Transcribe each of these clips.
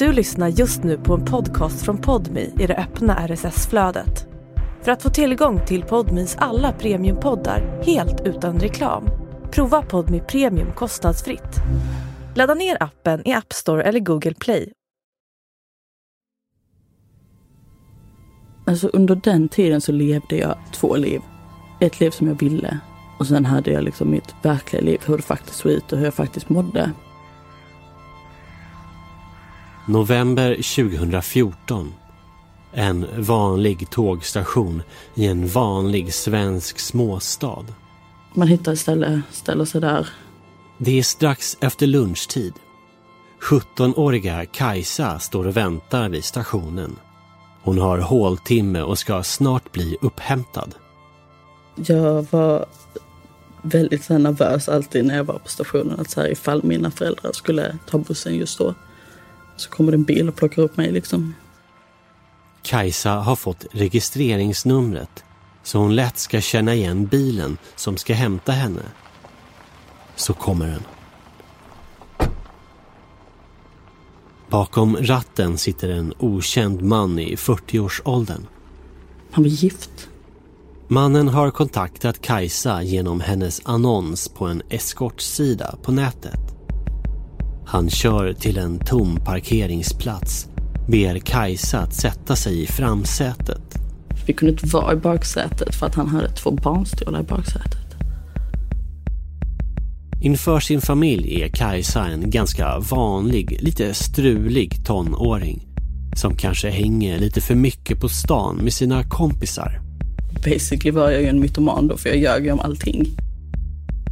Du lyssnar just nu på en podcast från Podmi i det öppna RSS-flödet. För att få tillgång till Podmis alla premiumpoddar helt utan reklam, prova Podmi Premium kostnadsfritt. Ladda ner appen i App Store eller Google Play. Alltså under den tiden så levde jag två liv. Ett liv som jag ville och sen hade jag liksom mitt verkliga liv, hur det faktiskt såg ut och hur jag faktiskt mådde. November 2014. En vanlig tågstation i en vanlig svensk småstad. Man hittar ett ställe, ställer sig där. Det är strax efter lunchtid. 17-åriga Kajsa står och väntar vid stationen. Hon har håltimme och ska snart bli upphämtad. Jag var väldigt nervös alltid när jag var på stationen. Att så här, ifall mina föräldrar skulle ta bussen just då så kommer det en bil och plockar upp mig liksom. Kajsa har fått registreringsnumret så hon lätt ska känna igen bilen som ska hämta henne. Så kommer den. Bakom ratten sitter en okänd man i 40-årsåldern. Han var gift. Mannen har kontaktat Kajsa genom hennes annons på en eskortsida på nätet. Han kör till en tom parkeringsplats, ber Kajsa att sätta sig i framsätet. Vi kunde inte vara i baksätet för att han hade två barnstolar i baksätet. Inför sin familj är Kajsa en ganska vanlig, lite strulig tonåring som kanske hänger lite för mycket på stan med sina kompisar. Basically var jag ju en mytoman då, för jag ljög ju om allting.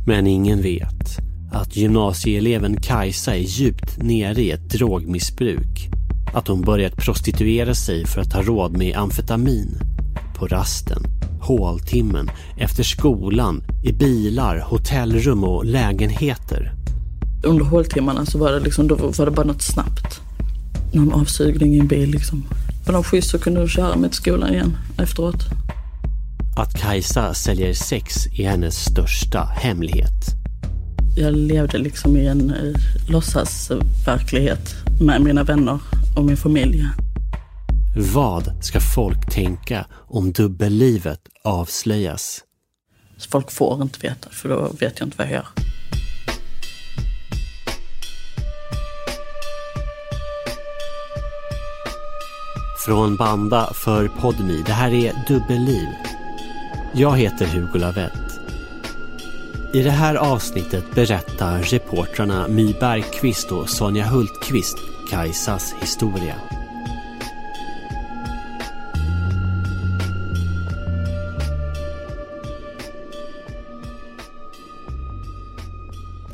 Men ingen vet att gymnasieeleven Kajsa är djupt nere i ett drogmissbruk. Att hon börjat prostituera sig för att ha råd med amfetamin. På rasten, håltimmen, efter skolan, i bilar, hotellrum och lägenheter. Under håltimmarna så var det liksom, då var det bara något snabbt. Någon avsugning i en bil liksom. På någon skjuts så kunde de köra mig till skolan igen efteråt. Att Kajsa säljer sex är hennes största hemlighet. Jag levde liksom i en eh, låtsasverklighet med mina vänner och min familj. Vad ska folk tänka om dubbellivet avslöjas? Folk får inte veta, för då vet jag inte vad jag gör. Från Banda för Podmi. Det här är Dubbelliv. Jag heter Hugo Lavett. I det här avsnittet berättar reportrarna My Bergqvist och Sonja Hultqvist Kajsas historia.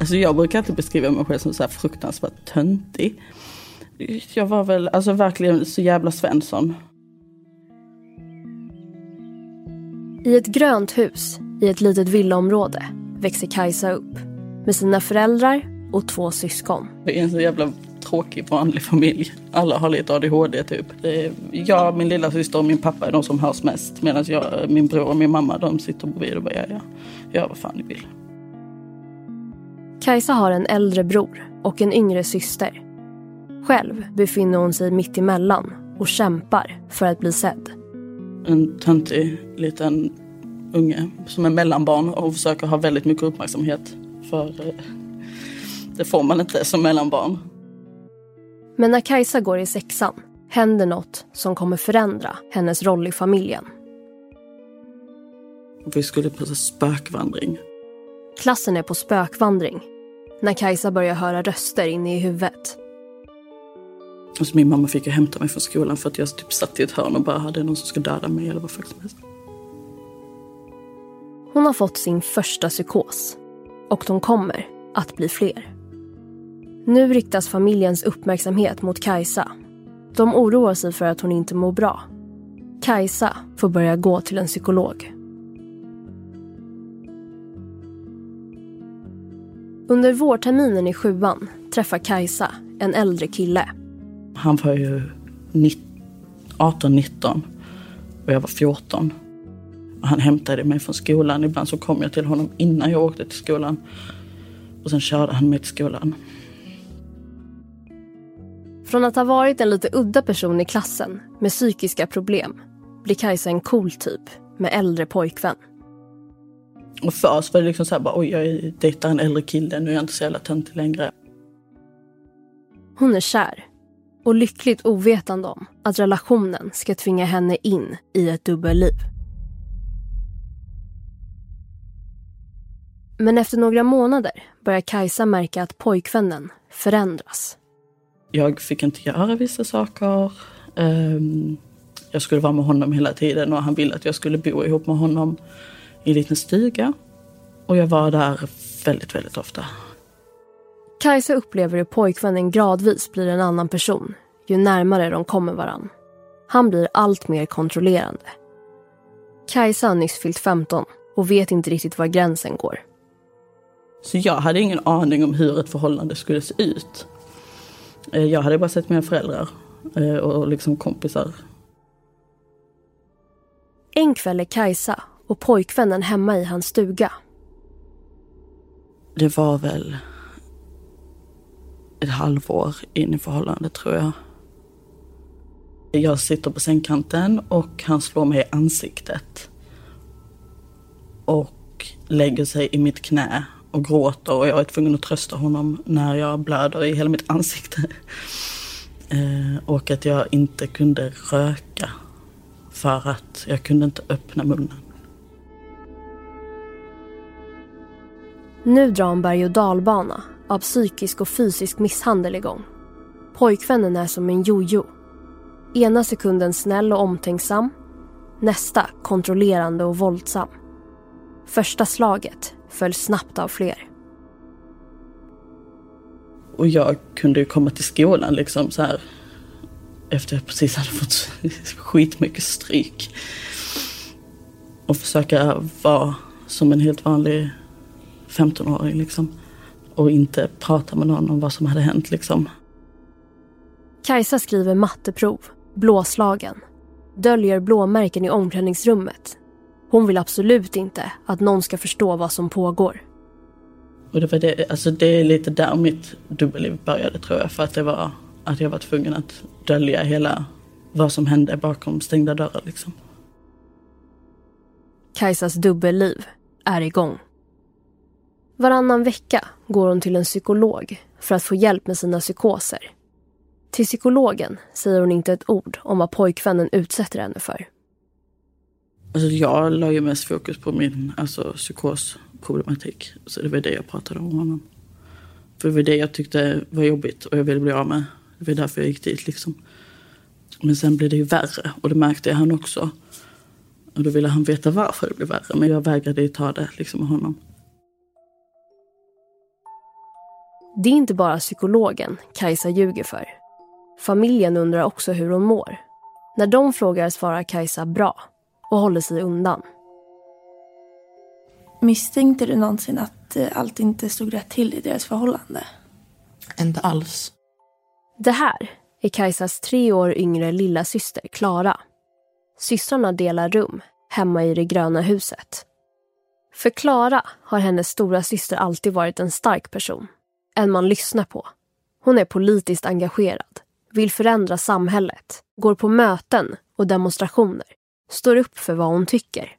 Alltså jag brukar inte beskriva mig själv som så här fruktansvärt töntig. Jag var väl alltså verkligen så jävla Svensson. I ett grönt hus i ett litet villaområde växer Kajsa upp med sina föräldrar och två syskon. Det är en så jävla tråkig vanlig familj. Alla har lite ADHD typ. Jag, min lilla syster och min pappa är de som hörs mest. Medan jag, min bror och min mamma de sitter bredvid och bara ja, ja, gör vad fan ni vill. Kajsa har en äldre bror och en yngre syster. Själv befinner hon sig mitt emellan och kämpar för att bli sedd. En töntig liten unge som är mellanbarn och försöker ha väldigt mycket uppmärksamhet. För eh, det får man inte som mellanbarn. Men när Kajsa går i sexan händer något som kommer förändra hennes roll i familjen. Vi skulle på spökvandring. Klassen är på spökvandring när Kajsa börjar höra röster inne i huvudet. Och så min mamma fick ju hämta mig från skolan för att jag typ satt i ett hörn och bara hade någon som ska döda mig eller vad fuck som helst. Hon har fått sin första psykos och de kommer att bli fler. Nu riktas familjens uppmärksamhet mot Kajsa. De oroar sig för att hon inte mår bra. Kajsa får börja gå till en psykolog. Under vårterminen i sjuan träffar Kajsa en äldre kille. Han var ju 18-19 och jag var 14. Han hämtade mig från skolan. Ibland så kom jag till honom innan jag åkte till skolan. Och sen körde han mig till skolan. Från att ha varit en lite udda person i klassen med psykiska problem blir Kajsa en cool typ med äldre pojkvän. Och först var det liksom så här bara, oj jag dejtar en äldre kille, nu är jag inte så jävla töntig längre. Hon är kär och lyckligt ovetande om att relationen ska tvinga henne in i ett dubbelliv. Men efter några månader börjar Kajsa märka att pojkvännen förändras. Jag fick inte göra vissa saker. Um, jag skulle vara med honom hela tiden och han ville att jag skulle bo ihop med honom i en liten stuga. Och jag var där väldigt, väldigt ofta. Kajsa upplever hur pojkvännen gradvis blir en annan person ju närmare de kommer varann. Han blir allt mer kontrollerande. Kajsa har nyss fyllt 15 och vet inte riktigt var gränsen går. Så jag hade ingen aning om hur ett förhållande skulle se ut. Eh, jag hade bara sett mina föräldrar eh, och liksom kompisar. En kväll är Kajsa och pojkvännen hemma i hans stuga. Det var väl ett halvår in i förhållandet tror jag. Jag sitter på sängkanten och han slår mig i ansiktet. Och lägger sig i mitt knä och gråter och jag är tvungen att trösta honom när jag blöder i hela mitt ansikte. Eh, och att jag inte kunde röka för att jag kunde inte öppna munnen. Nu drar en berg och dalbana av psykisk och fysisk misshandel igång. Pojkvännen är som en jojo. Ena sekunden snäll och omtänksam. Nästa kontrollerande och våldsam. Första slaget föll snabbt av fler. Och jag kunde ju komma till skolan liksom så här efter jag precis hade fått skitmycket stryk. Och försöka vara som en helt vanlig 15-åring liksom. Och inte prata med någon om vad som hade hänt liksom. Kajsa skriver matteprov, blåslagen. Döljer blåmärken i omklädningsrummet. Hon vill absolut inte att någon ska förstå vad som pågår. Och det, var det, alltså det är lite där mitt dubbelliv började tror jag. För att det var att jag var tvungen att dölja hela vad som hände bakom stängda dörrar liksom. Kajsas dubbelliv är igång. Varannan vecka går hon till en psykolog för att få hjälp med sina psykoser. Till psykologen säger hon inte ett ord om vad pojkvännen utsätter henne för. Alltså jag la ju mest fokus på min alltså, psykosproblematik. Så det var det jag pratade om honom. För det var det jag tyckte var jobbigt och jag ville bli av med. Det var därför jag gick dit liksom. Men sen blev det ju värre och det märkte han också. Och då ville han veta varför det blev värre. Men jag vägrade ju ta det liksom med honom. Det är inte bara psykologen Kajsa ljuger för. Familjen undrar också hur hon mår. När de frågar svarar Kajsa bra och håller sig undan. Misstänkte du någonsin att eh, allt inte stod rätt till i deras förhållande? Inte alls. Det här är Kajsas tre år yngre lilla syster Klara. Systrarna delar rum hemma i det gröna huset. För Klara har hennes stora syster alltid varit en stark person. En man lyssnar på. Hon är politiskt engagerad, vill förändra samhället, går på möten och demonstrationer, står upp för vad hon tycker.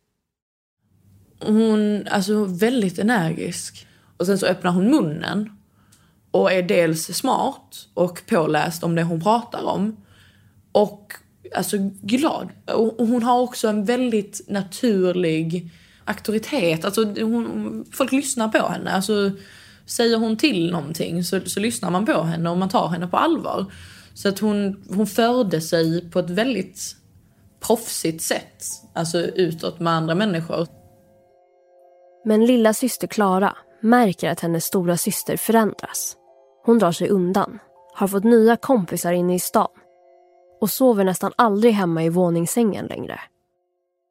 Hon är alltså väldigt energisk. Och sen så öppnar hon munnen och är dels smart och påläst om det hon pratar om. Och alltså glad. Och hon har också en väldigt naturlig auktoritet. Alltså hon, folk lyssnar på henne. Alltså, säger hon till någonting så, så lyssnar man på henne och man tar henne på allvar. Så att hon, hon förde sig på ett väldigt proffsigt sätt. Alltså utåt med andra människor. Men lilla syster Klara märker att hennes stora syster förändras. Hon drar sig undan, har fått nya kompisar inne i stan och sover nästan aldrig hemma i våningssängen längre.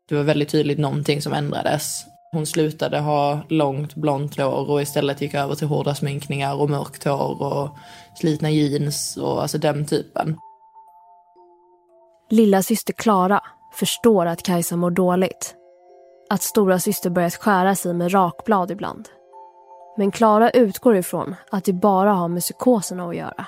Det var väldigt tydligt någonting som ändrades. Hon slutade ha långt blont hår och istället gick över till hårda sminkningar och mörkt hår och slitna jeans och alltså den typen. Lilla syster Klara förstår att Kajsa mår dåligt. Att stora syster börjat skära sig med rakblad ibland. Men Klara utgår ifrån att det bara har med psykoserna att göra.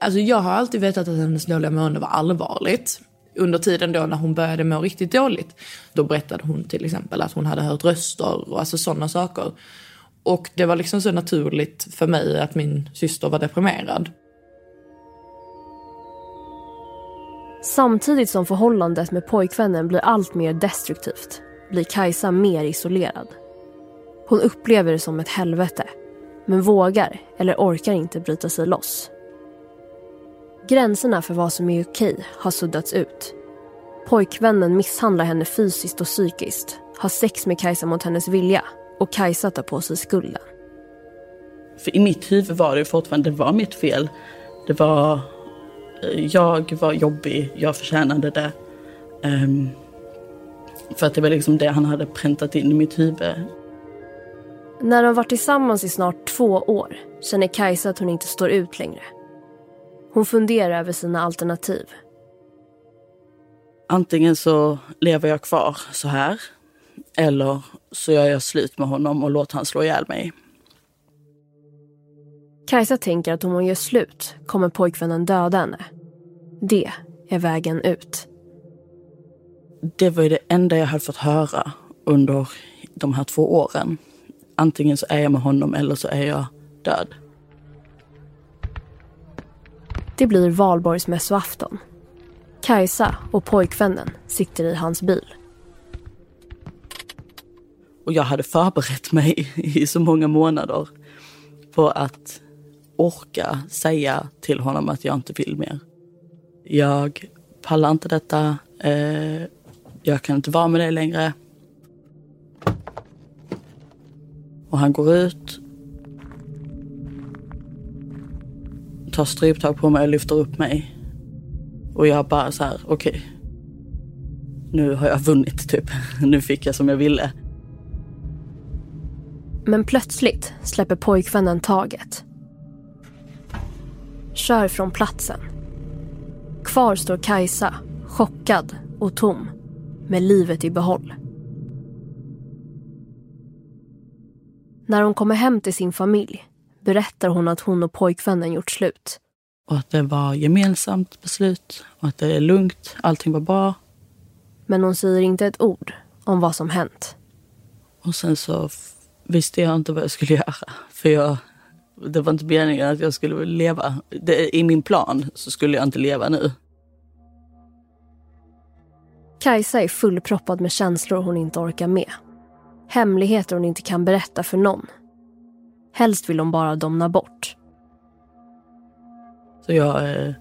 Alltså jag har alltid vetat att hennes dåliga mående var allvarligt. Under tiden då när hon började må riktigt dåligt, då berättade hon till exempel att hon hade hört röster och alltså sådana saker. Och det var liksom så naturligt för mig att min syster var deprimerad. Samtidigt som förhållandet med pojkvännen blir allt mer destruktivt blir Kajsa mer isolerad. Hon upplever det som ett helvete men vågar eller orkar inte bryta sig loss. Gränserna för vad som är okej har suddats ut. Pojkvännen misshandlar henne fysiskt och psykiskt, har sex med Kajsa mot hennes vilja och Kajsa tar på sig skulden. För i mitt huvud var det fortfarande, det var mitt fel. Det var, jag var jobbig, jag förtjänade det. Um, för att det var liksom det han hade präntat in i mitt huvud. När de varit tillsammans i snart två år känner Kajsa att hon inte står ut längre. Hon funderar över sina alternativ. Antingen så lever jag kvar så här eller så gör jag slut med honom och låter han slå ihjäl mig. Kajsa tänker att om hon gör slut kommer pojkvännen döda henne. Det är vägen ut. Det var ju det enda jag hade fått höra under de här två åren. Antingen så är jag med honom eller så är jag död. Det blir valborgsmässoafton. Kajsa och pojkvännen sitter i hans bil. Och jag hade förberett mig i så många månader på att orka säga till honom att jag inte vill mer. Jag pallar inte detta. Eh, jag kan inte vara med dig längre. Och han går ut. Tar stryptag på mig och lyfter upp mig. Och jag bara så här, okej. Okay. Nu har jag vunnit typ. Nu fick jag som jag ville. Men plötsligt släpper pojkvännen taget. Kör från platsen. Kvar står Kajsa, chockad och tom, med livet i behåll. När hon kommer hem till sin familj berättar hon att hon och pojkvännen gjort slut. Och att det var gemensamt beslut och att det är lugnt, allting var bra. Men hon säger inte ett ord om vad som hänt. Och sen så visste jag inte vad jag skulle göra. För jag, det var inte meningen att jag skulle leva. Det, I min plan så skulle jag inte leva nu. Kajsa är fullproppad med känslor hon inte orkar med. Hemligheter hon inte kan berätta för någon. Helst vill hon bara domna bort. Så jag eh,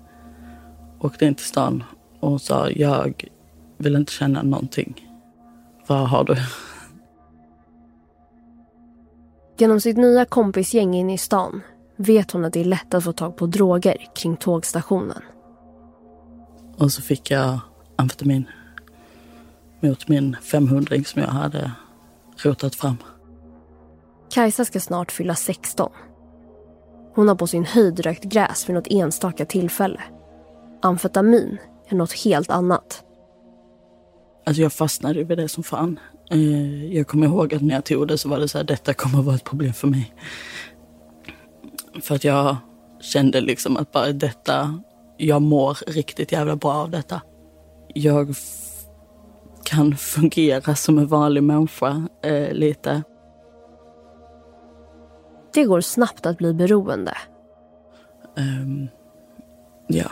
åkte in till stan och sa jag vill inte känna någonting. Vad har du? Genom sitt nya kompisgäng inne i stan vet hon att det är lätt att få tag på droger kring tågstationen. Och så fick jag amfetamin mot min 500 som jag hade rotat fram. Kajsa ska snart fylla 16. Hon har på sin höjd rökt gräs vid något enstaka tillfälle. Amfetamin är något helt annat. Alltså jag fastnade vid det som fan. Eh, jag kommer ihåg att när jag tog det så var det så här, detta kommer att vara ett problem för mig. För att jag kände liksom att bara detta, jag mår riktigt jävla bra av detta. Jag kan fungera som en vanlig människa eh, lite. Det går snabbt att bli beroende. Um, ja.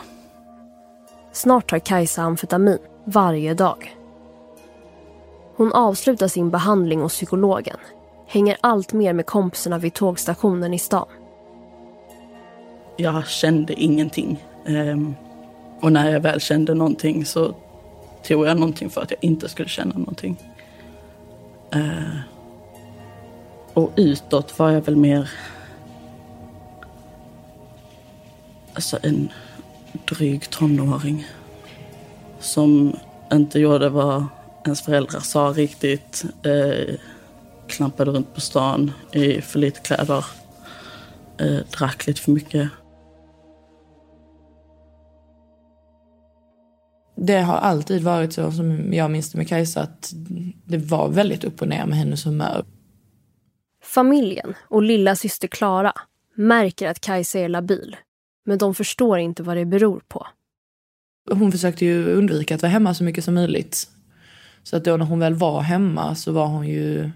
Snart tar Kajsa amfetamin varje dag. Hon avslutar sin behandling hos psykologen. Hänger allt mer med kompisarna vid tågstationen i stan. Jag kände ingenting. Ehm, och när jag väl kände någonting så tog jag någonting för att jag inte skulle känna någonting. Ehm, och utåt var jag väl mer alltså en dryg tonåring som inte gjorde vad ens föräldrar sa riktigt. Eh, klampade runt på stan i för lite kläder. Eh, drack lite för mycket. Det har alltid varit så som jag minns det med Kajsa att det var väldigt upp och ner med hennes humör. Familjen och lilla syster Klara märker att Kajsa är labil Men de förstår inte vad det beror på. Hon försökte ju undvika att vara hemma så mycket som möjligt. Så att då när hon väl var hemma så var hon ju...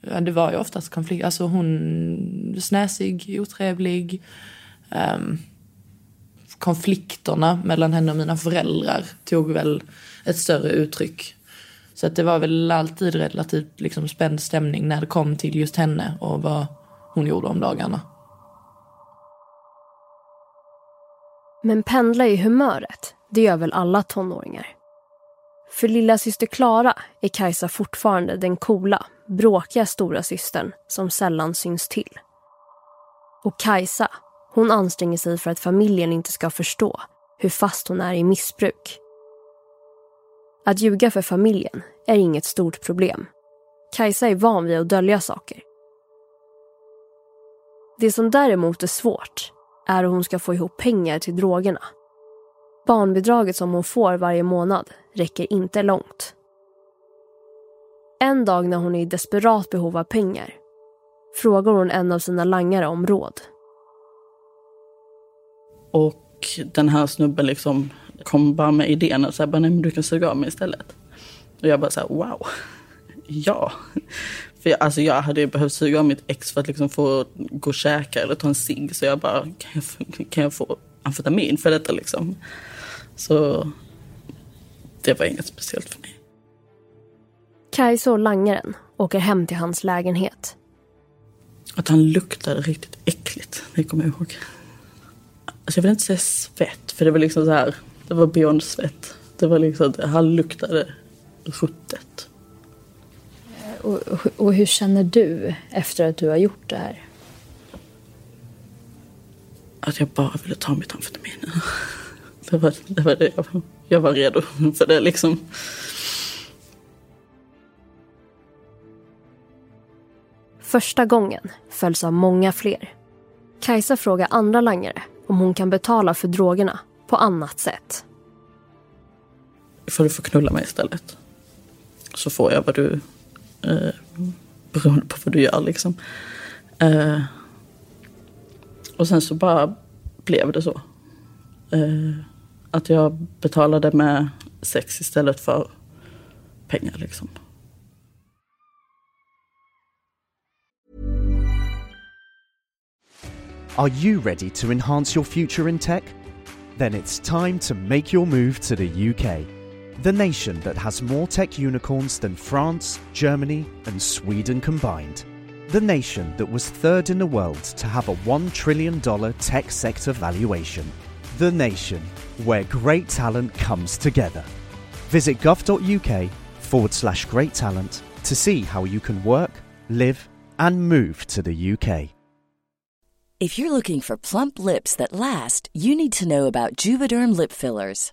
Ja, det var ju oftast konflikt. Alltså hon snäsig, otrevlig. Um, konflikterna mellan henne och mina föräldrar tog väl ett större uttryck. Så att det var väl alltid relativt liksom, spänd stämning när det kom till just henne och vad hon gjorde om dagarna. Men pendla i humöret, det gör väl alla tonåringar? För lilla syster Klara är Kajsa fortfarande den coola, bråkiga stora systern som sällan syns till. Och Kajsa, hon anstränger sig för att familjen inte ska förstå hur fast hon är i missbruk. Att ljuga för familjen är inget stort problem. Kajsa är van vid att dölja saker. Det som däremot är svårt är hur hon ska få ihop pengar till drogerna. Barnbidraget som hon får varje månad räcker inte långt. En dag när hon är i desperat behov av pengar frågar hon en av sina langare om råd. Och den här snubben liksom kom bara med idén och sa nej men du kan suga av mig istället. Och jag bara så här, wow, ja. För jag, alltså jag hade behövt suga av mitt ex för att liksom få gå och käka eller ta en cigg. Så jag bara, kan jag, få, kan jag få amfetamin för detta liksom? Så det var inget speciellt för mig. Kajsa och langaren åker hem till hans lägenhet. Att han luktade riktigt äckligt, det kommer jag ihåg. Alltså jag vill inte säga svett, för det var liksom så här, det var beyond svett. Det var liksom, han luktade ruttet. Och, och hur känner du efter att du har gjort det här? Att jag bara ville ta mitt amfetamin. Det var det, var det jag, jag var redo för det liksom. Första gången följs av många fler. Kajsa frågar andra langare om hon kan betala för drogerna på annat sätt. Får du få knulla mig istället? Så får jag vad du... Eh, beroende på vad du gör liksom. Eh, och sen så bara blev det så. Eh, att jag betalade med sex istället för pengar liksom. Are you ready to enhance your future in tech? Then it's time to make your move to the UK, the nation that has more tech unicorns than France, Germany, and Sweden combined. The nation that was third in the world to have a $1 trillion tech sector valuation. The nation where great talent comes together. Visit gov.uk forward slash great talent to see how you can work, live, and move to the UK. If you're looking for plump lips that last, you need to know about Juvederm lip fillers.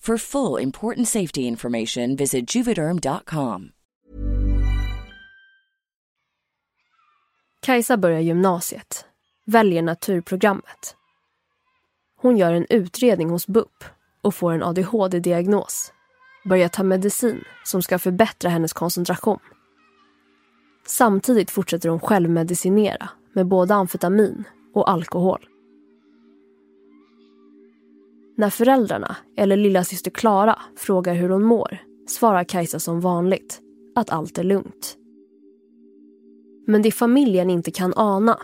For full important safety information, visit juvederm.com. Kajsa börjar gymnasiet, väljer naturprogrammet. Hon gör en utredning hos BUP och får en ADHD-diagnos. Börjar ta medicin som ska förbättra hennes koncentration. Samtidigt fortsätter hon självmedicinera med både amfetamin och alkohol. När föräldrarna, eller lilla syster Klara, frågar hur hon mår svarar Kajsa som vanligt att allt är lugnt. Men det familjen inte kan ana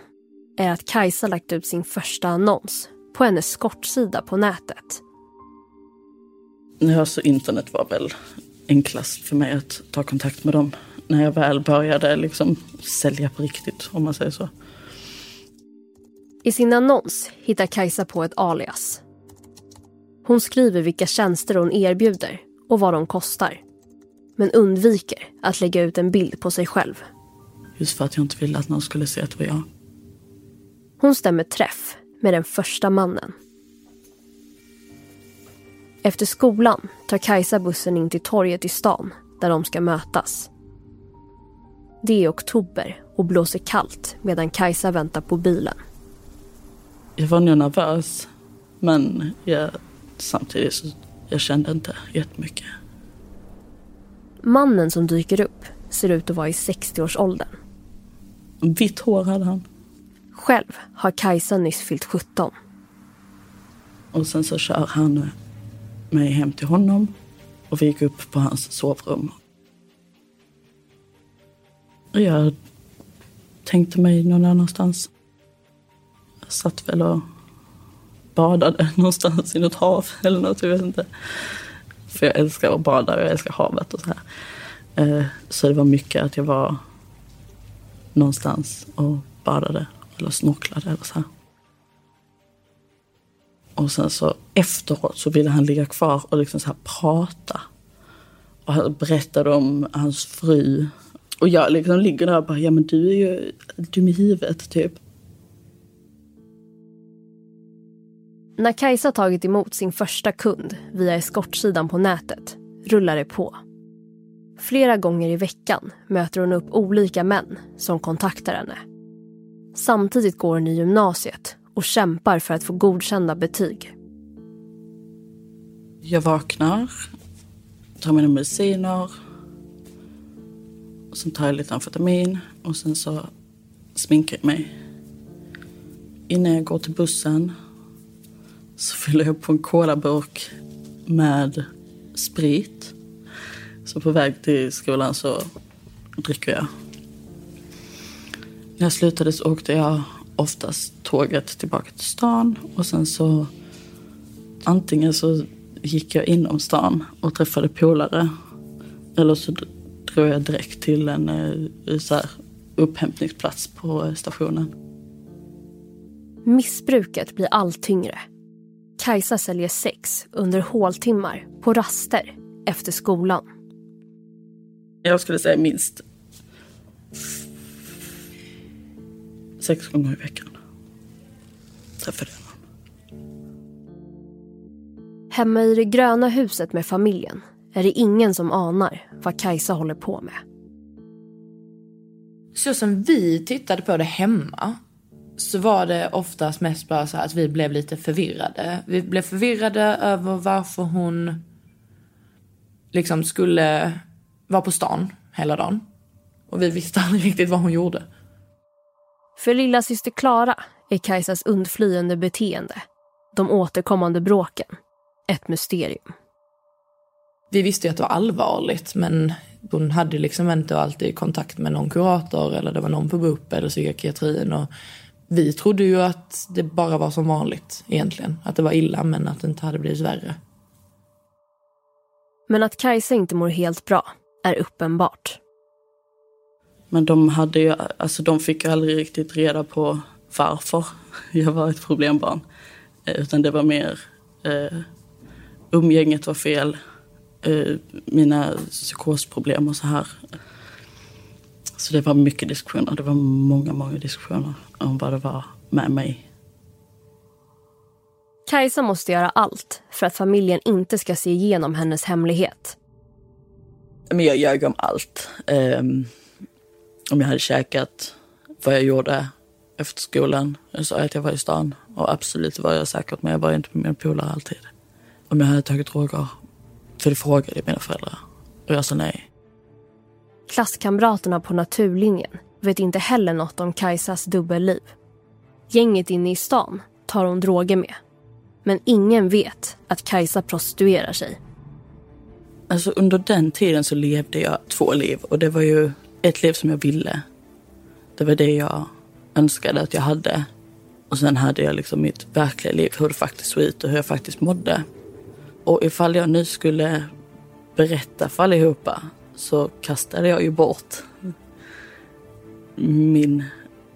är att Kajsa lagt ut sin första annons på hennes skortsida på nätet. Ja, så internet var väl enklast för mig att ta kontakt med dem. När jag väl började liksom sälja på riktigt, om man säger så. I sin annons hittar Kajsa på ett alias. Hon skriver vilka tjänster hon erbjuder och vad de kostar. Men undviker att lägga ut en bild på sig själv. Just för att jag inte ville att någon skulle se att det var jag. Hon stämmer träff med den första mannen. Efter skolan tar Kajsa bussen in till torget i stan där de ska mötas. Det är oktober och blåser kallt medan Kajsa väntar på bilen. Jag var nog nervös. Men jag, samtidigt så jag kände inte jättemycket. Mannen som dyker upp ser ut att vara i 60-årsåldern. Vitt hår hade han. Själv har Kajsa nyss fyllt 17. Och sen så kör han mig hem till honom och vi gick upp på hans sovrum. Jag tänkte mig någon annanstans. Jag satt väl och badade någonstans i något hav eller något, jag vet inte. För jag älskar att bada och jag älskar havet och så här. Eh, så det var mycket att jag var någonstans och badade eller snorklade eller så här. Och sen så efteråt så ville han ligga kvar och liksom så här prata. Och han berättade om hans fru. Och jag liksom ligger där och bara, ja men du är ju dum i huvudet typ. När Kajsa tagit emot sin första kund via eskortsidan på nätet rullar det på. Flera gånger i veckan möter hon upp olika män som kontaktar henne. Samtidigt går hon i gymnasiet och kämpar för att få godkända betyg. Jag vaknar, tar mina mediciner. Och sen tar jag lite amfetamin och sen så sminkar jag mig. Innan jag går till bussen så fyller jag på en kolaburk med sprit. Så på väg till skolan så dricker jag. När jag slutade så åkte jag oftast tåget tillbaka till stan och sen så antingen så gick jag inom stan och träffade polare eller så drog jag direkt till en eh, så här, upphämtningsplats på stationen. Missbruket blir allt tyngre. Kajsa säljer sex under håltimmar på raster efter skolan. Jag skulle säga minst sex gånger i veckan. Träffade jag någon. Hemma i det gröna huset med familjen är det ingen som anar vad Kajsa håller på med. Så som vi tittade på det hemma så var det oftast mest bara så att vi blev lite förvirrade. Vi blev förvirrade över varför hon liksom skulle vara på stan hela dagen. Och vi visste aldrig riktigt vad hon gjorde. För lilla syster Klara är Kajsas undflyende beteende, de återkommande bråken, ett mysterium. Vi visste ju att det var allvarligt men hon hade liksom inte alltid kontakt med någon kurator eller det var någon på BUP eller psykiatrin. Och vi trodde ju att det bara var som vanligt egentligen. Att det var illa men att det inte hade blivit värre. Men att Kajsa inte mår helt bra är uppenbart. Men de, hade ju, alltså de fick ju aldrig riktigt reda på varför jag var ett problembarn. Eh, Utan det var mer eh, umgänget var fel, eh, mina psykosproblem och så här. Så det var mycket diskussioner. Det var många, många diskussioner vad det var med mig. Kajsa måste göra allt för att familjen inte ska se igenom hennes hemlighet. Men jag ljög om allt. Um, om jag hade käkat, vad jag gjorde efter skolan. Jag sa att jag var i stan och absolut var jag säkert men jag var inte med mina polare alltid. Om jag hade tagit droger, för det frågade mina föräldrar och jag sa nej. Klasskamraterna på naturlinjen vet inte heller något om Kajsas dubbelliv. Gänget inne i stan tar hon droger med. Men ingen vet att Kajsa prostituerar sig. Alltså under den tiden så levde jag två liv och det var ju ett liv som jag ville. Det var det jag önskade att jag hade. Och sen hade jag liksom mitt verkliga liv, hur det faktiskt såg ut och hur jag faktiskt mådde. Och ifall jag nu skulle berätta för allihopa så kastade jag ju bort min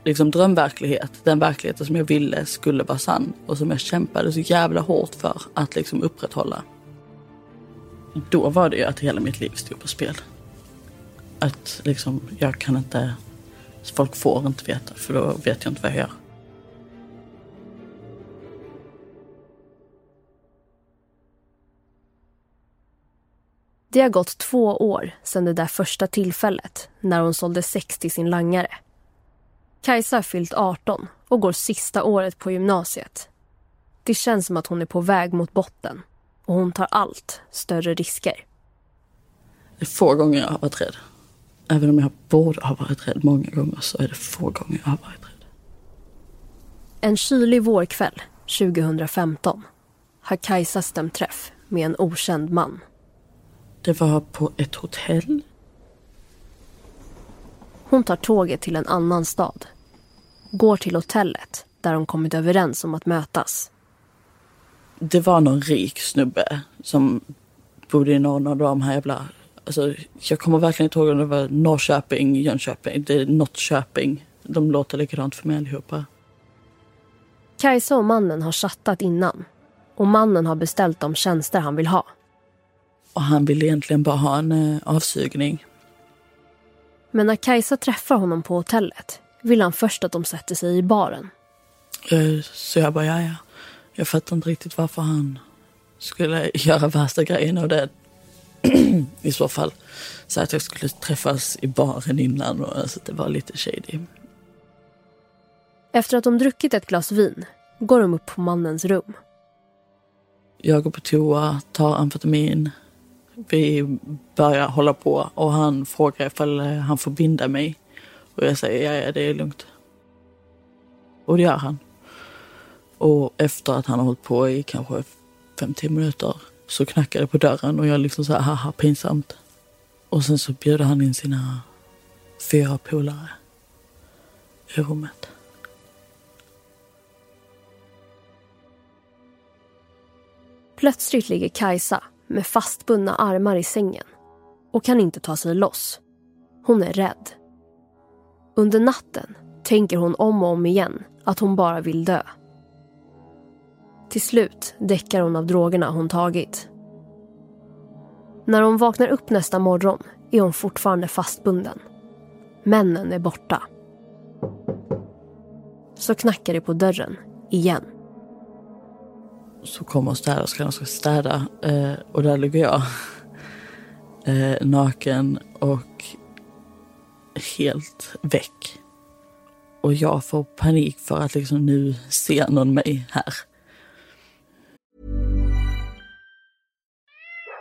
liksom, drömverklighet. Den verkligheten som jag ville skulle vara sann och som jag kämpade så jävla hårt för att liksom, upprätthålla. Då var det ju att hela mitt liv stod på spel. Att liksom, jag kan inte... Folk får inte veta för då vet jag inte vad jag gör. Det har gått två år sedan det där första tillfället när hon sålde sex till sin langare. Kajsa har fyllt 18 och går sista året på gymnasiet. Det känns som att hon är på väg mot botten och hon tar allt större risker. Det är få gånger jag har varit rädd. Även om jag borde ha varit rädd många gånger så är det få gånger jag har varit rädd. En kylig vårkväll 2015 har Kajsa stämt träff med en okänd man. Det var på ett hotell. Hon tar tåget till en annan stad. Går till hotellet där de kommit överens om att mötas. Det var någon rik snubbe som bodde i någon av de här jävla... Alltså, jag kommer verkligen inte ihåg om det var Norrköping, Jönköping, det är Norrköping. De låter likadant för mig allihopa. Kajsa och mannen har chattat innan. Och mannen har beställt de tjänster han vill ha. Och han ville egentligen bara ha en eh, avsugning. Men när Kajsa träffar honom på hotellet vill han först att de sätter sig i baren. Eh, Så jag bara, ja, ja. Jag fattar inte riktigt varför han skulle göra värsta grejen av det. I så fall. Så att jag skulle träffas i baren innan och alltså, det var lite shady. Efter att de druckit ett glas vin går de upp på mannens rum. Jag går på toa, tar amfetamin. Vi börjar hålla på och han frågar ifall eh, han får binda mig. Och jag säger ja, ja, det är lugnt. Och det gör han. Och efter att han har hållit på i kanske 5-10 minuter så knackar det på dörren och jag liksom så här, haha pinsamt. Och sen så bjuder han in sina fyra polare i rummet. Plötsligt ligger Kajsa med fastbundna armar i sängen och kan inte ta sig loss. Hon är rädd. Under natten tänker hon om och om igen att hon bara vill dö. Till slut däckar hon av drogerna hon tagit. När hon vaknar upp nästa morgon är hon fortfarande fastbunden. Männen är borta. Så knackar det på dörren igen så kommer städerskan och ska städa eh, och där ligger jag eh, naken och helt väck. Och jag får panik för att liksom nu ser någon mig här.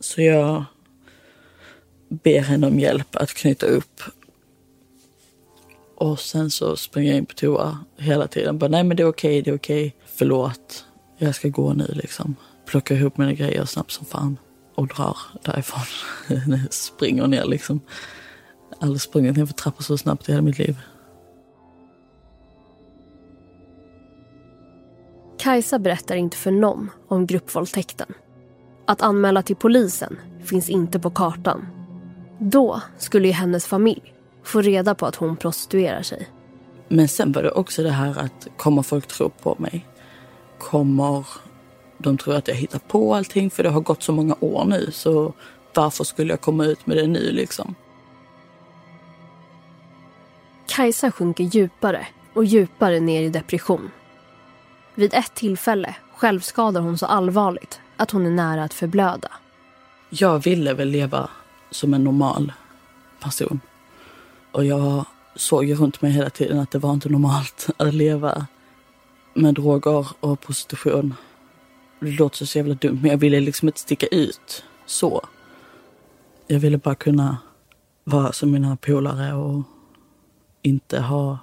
Så jag ber henne om hjälp att knyta upp. Och sen så springer jag in på toa hela tiden. Bara, nej men det är okej, det är okej. Förlåt, jag ska gå nu liksom. Plockar ihop mina grejer snabbt som fan och drar därifrån. Springer ner liksom. Aldrig sprungit ner för trappor så snabbt i hela mitt liv. Kajsa berättar inte för någon om gruppvåldtäkten. Att anmäla till polisen finns inte på kartan. Då skulle ju hennes familj få reda på att hon prostituerar sig. Men sen var det också det här att kommer folk tro på mig? Kommer de tro att jag hittar på allting? För det har gått så många år nu så varför skulle jag komma ut med det nu liksom? Kajsa sjunker djupare och djupare ner i depression. Vid ett tillfälle självskadar hon så allvarligt att hon är nära att förblöda. Jag ville väl leva som en normal person. Och jag såg ju runt mig hela tiden att det var inte normalt att leva med droger och prostitution. Det låter så jävla dumt men jag ville liksom inte sticka ut så. Jag ville bara kunna vara som mina polare och inte ha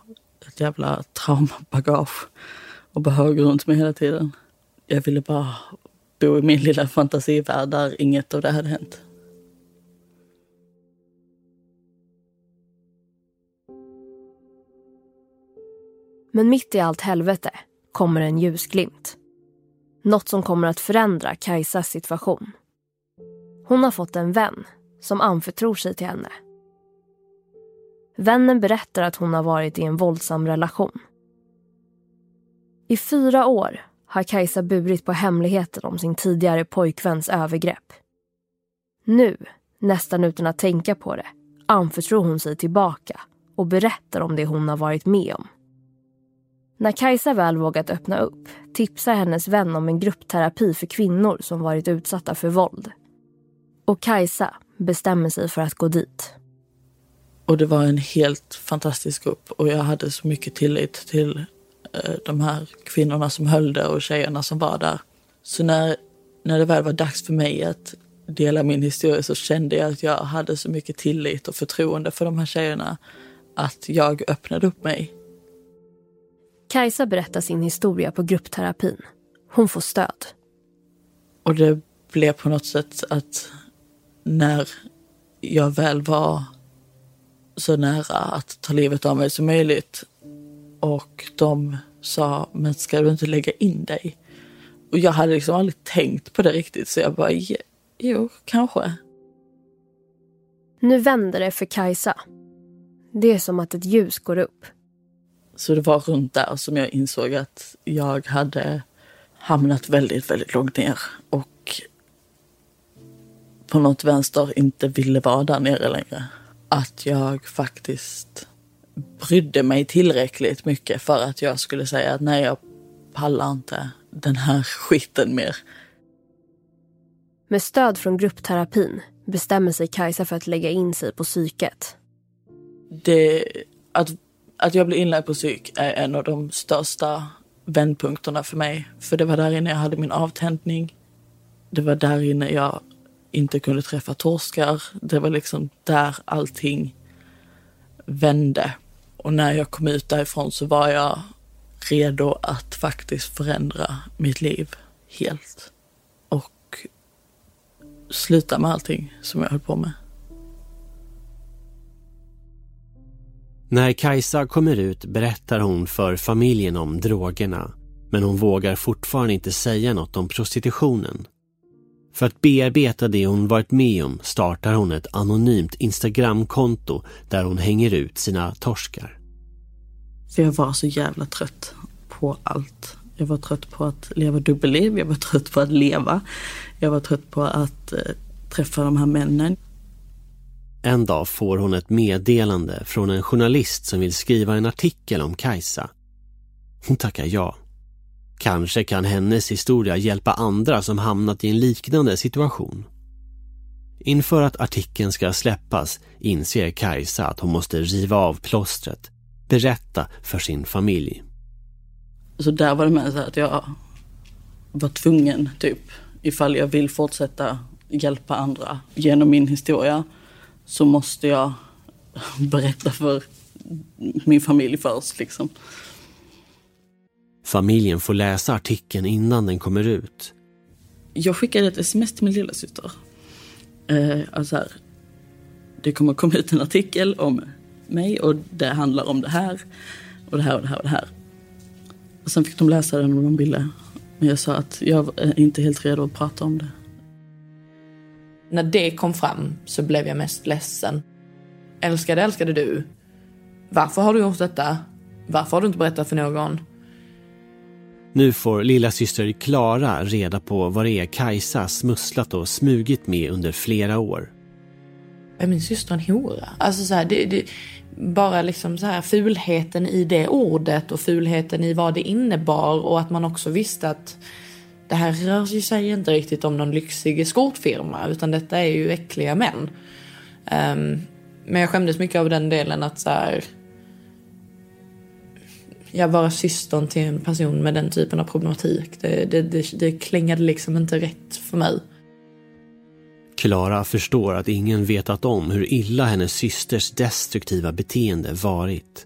ett jävla traumabagage och behög runt mig hela tiden. Jag ville bara bo i min lilla fantasivärld där inget av det hade hänt. Men mitt i allt helvete kommer en ljusglimt. Något som kommer att förändra Kajsas situation. Hon har fått en vän som anförtror sig till henne. Vännen berättar att hon har varit i en våldsam relation. I fyra år har Kajsa burit på hemligheten om sin tidigare pojkväns övergrepp. Nu, nästan utan att tänka på det, anförtror hon sig tillbaka och berättar om det hon har varit med om. När Kajsa väl vågat öppna upp tipsar hennes vän om en gruppterapi för kvinnor som varit utsatta för våld. Och Kajsa bestämmer sig för att gå dit. Och det var en helt fantastisk grupp och jag hade så mycket tillit till de här kvinnorna som höll det och tjejerna som var där. Så när, när det väl var dags för mig att dela min historia så kände jag att jag hade så mycket tillit och förtroende för de här tjejerna att jag öppnade upp mig. Kajsa berättar sin historia på gruppterapin. Hon får stöd. Och det blev på något sätt att när jag väl var så nära att ta livet av mig som möjligt och de sa, men ska du inte lägga in dig? Och jag hade liksom aldrig tänkt på det riktigt så jag bara, jo, kanske. Nu vänder det för Kajsa. Det är som att ett ljus går upp. Så det var runt där som jag insåg att jag hade hamnat väldigt, väldigt långt ner och på något vänster inte ville vara där nere längre. Att jag faktiskt brydde mig tillräckligt mycket för att jag skulle säga att nej, jag pallar inte den här skiten mer. Med stöd från gruppterapin bestämmer sig Kajsa för att lägga in sig på psyket. Det, att, att jag blev inlagd på psyk är en av de största vändpunkterna för mig. För det var där inne jag hade min avtändning. Det var där inne jag inte kunde träffa torskar. Det var liksom där allting vände. Och när jag kom ut därifrån så var jag redo att faktiskt förändra mitt liv helt. Och sluta med allting som jag höll på med. När Kajsa kommer ut berättar hon för familjen om drogerna. Men hon vågar fortfarande inte säga något om prostitutionen. För att bearbeta det hon varit med om startar hon ett anonymt Instagramkonto där hon hänger ut sina torskar. För jag var så jävla trött på allt. Jag var trött på att leva dubbelliv, jag var trött på att leva. Jag var trött på att eh, träffa de här männen. En dag får hon ett meddelande från en journalist som vill skriva en artikel om Kajsa. Hon tackar ja. Kanske kan hennes historia hjälpa andra som hamnat i en liknande situation. Inför att artikeln ska släppas inser Kajsa att hon måste riva av plåstret, berätta för sin familj. Så där var det med så att jag var tvungen, typ, ifall jag vill fortsätta hjälpa andra genom min historia så måste jag berätta för min familj först. Liksom. Familjen får läsa artikeln innan den kommer ut. Jag skickade ett sms till min lillasyster. Eh, alltså här, det kommer komma ut en artikel om mig och det handlar om det här och det här och det här och det här. Och sen fick de läsa den om de ville. Men jag sa att jag är inte helt redo att prata om det. När det kom fram så blev jag mest ledsen. Älskade, älskade du. Varför har du gjort detta? Varför har du inte berättat för någon? Nu får lilla syster Klara reda på vad det är Kajsa smusslat och smugit med under flera år. Är min syster en hora? Alltså så här, det, det, bara liksom så här fulheten i det ordet och fulheten i vad det innebar och att man också visste att det här rör sig inte riktigt om någon lyxig eskortfirma utan detta är ju äckliga män. Um, men jag skämdes mycket av den delen att så här, ja, vara systern till en person med den typen av problematik. Det, det, det, det klängade liksom inte rätt för mig. Klara förstår att ingen vetat om hur illa hennes systers destruktiva beteende varit.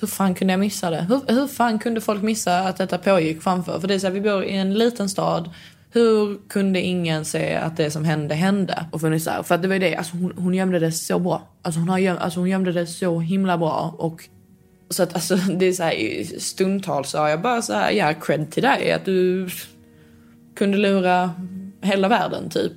Hur fan kunde jag missa det? Hur, hur fan kunde folk missa att detta pågick framför? För det är så här, vi bor i en liten stad. Hur kunde ingen se att det som hände hände? Och för, så här, för att det var det, alltså hon, hon gömde det så bra. Alltså hon, har göm, alltså hon gömde det så himla bra. Och så att alltså det är så här, stundtals sa jag bara så här, ja cred till dig att du kunde lura hela världen typ.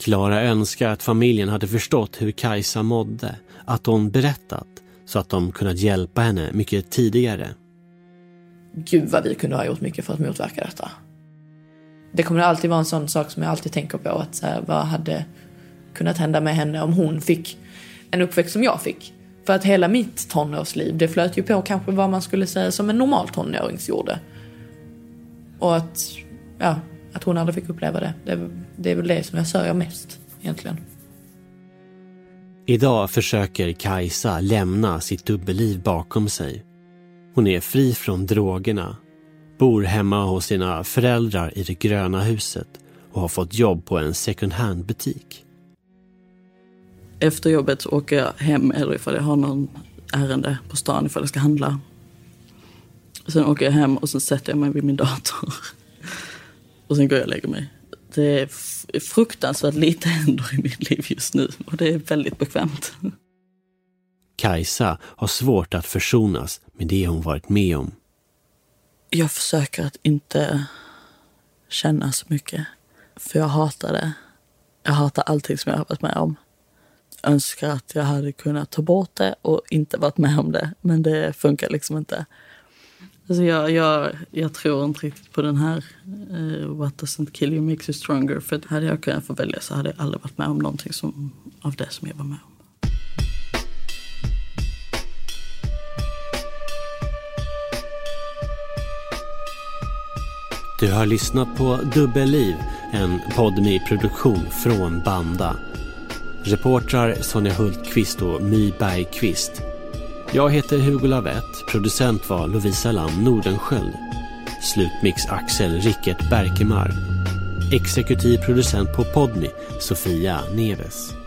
Klara önskar att familjen hade förstått hur Kajsa mådde, att hon berättat så att de kunnat hjälpa henne mycket tidigare. Gud vad vi kunde ha gjort mycket för att motverka detta. Det kommer alltid vara en sån sak som jag alltid tänker på. Att så här, vad hade kunnat hända med henne om hon fick en uppväxt som jag fick? För att hela mitt tonårsliv, det flöt ju på kanske vad man skulle säga som en normal tonåring gjorde. Och att, ja, att hon aldrig fick uppleva det. det. Det är väl det som jag sörjer mest egentligen. Idag försöker Kajsa lämna sitt dubbelliv bakom sig. Hon är fri från drogerna, bor hemma hos sina föräldrar i det gröna huset och har fått jobb på en second hand-butik. Efter jobbet så åker jag hem eller ifall jag har någon ärende på stan ifall jag ska handla. Sen åker jag hem och sen sätter jag mig vid min dator. Och sen går jag och lägger mig. Det är fruktansvärt lite händer i mitt liv just nu och det är väldigt bekvämt. Kajsa har svårt att försonas med det hon varit med om. Jag försöker att inte känna så mycket. För jag hatar det. Jag hatar allting som jag har varit med om. Önskar att jag hade kunnat ta bort det och inte varit med om det. Men det funkar liksom inte. Alltså jag, jag, jag tror inte riktigt på den här uh, What doesn't kill you makes you stronger. För hade jag kunnat få välja så hade jag aldrig varit med om någonting som, av det som jag var med om. Du har lyssnat på Dubbelliv, en podd produktion från Banda. Reportrar Sonja Hultqvist och My Bergqvist. Jag heter Hugo Lavett, producent var Lovisa Lam Nordenskjöld. Slutmix Axel Rickert Berkemar. Exekutiv producent på Podmi, Sofia Neves.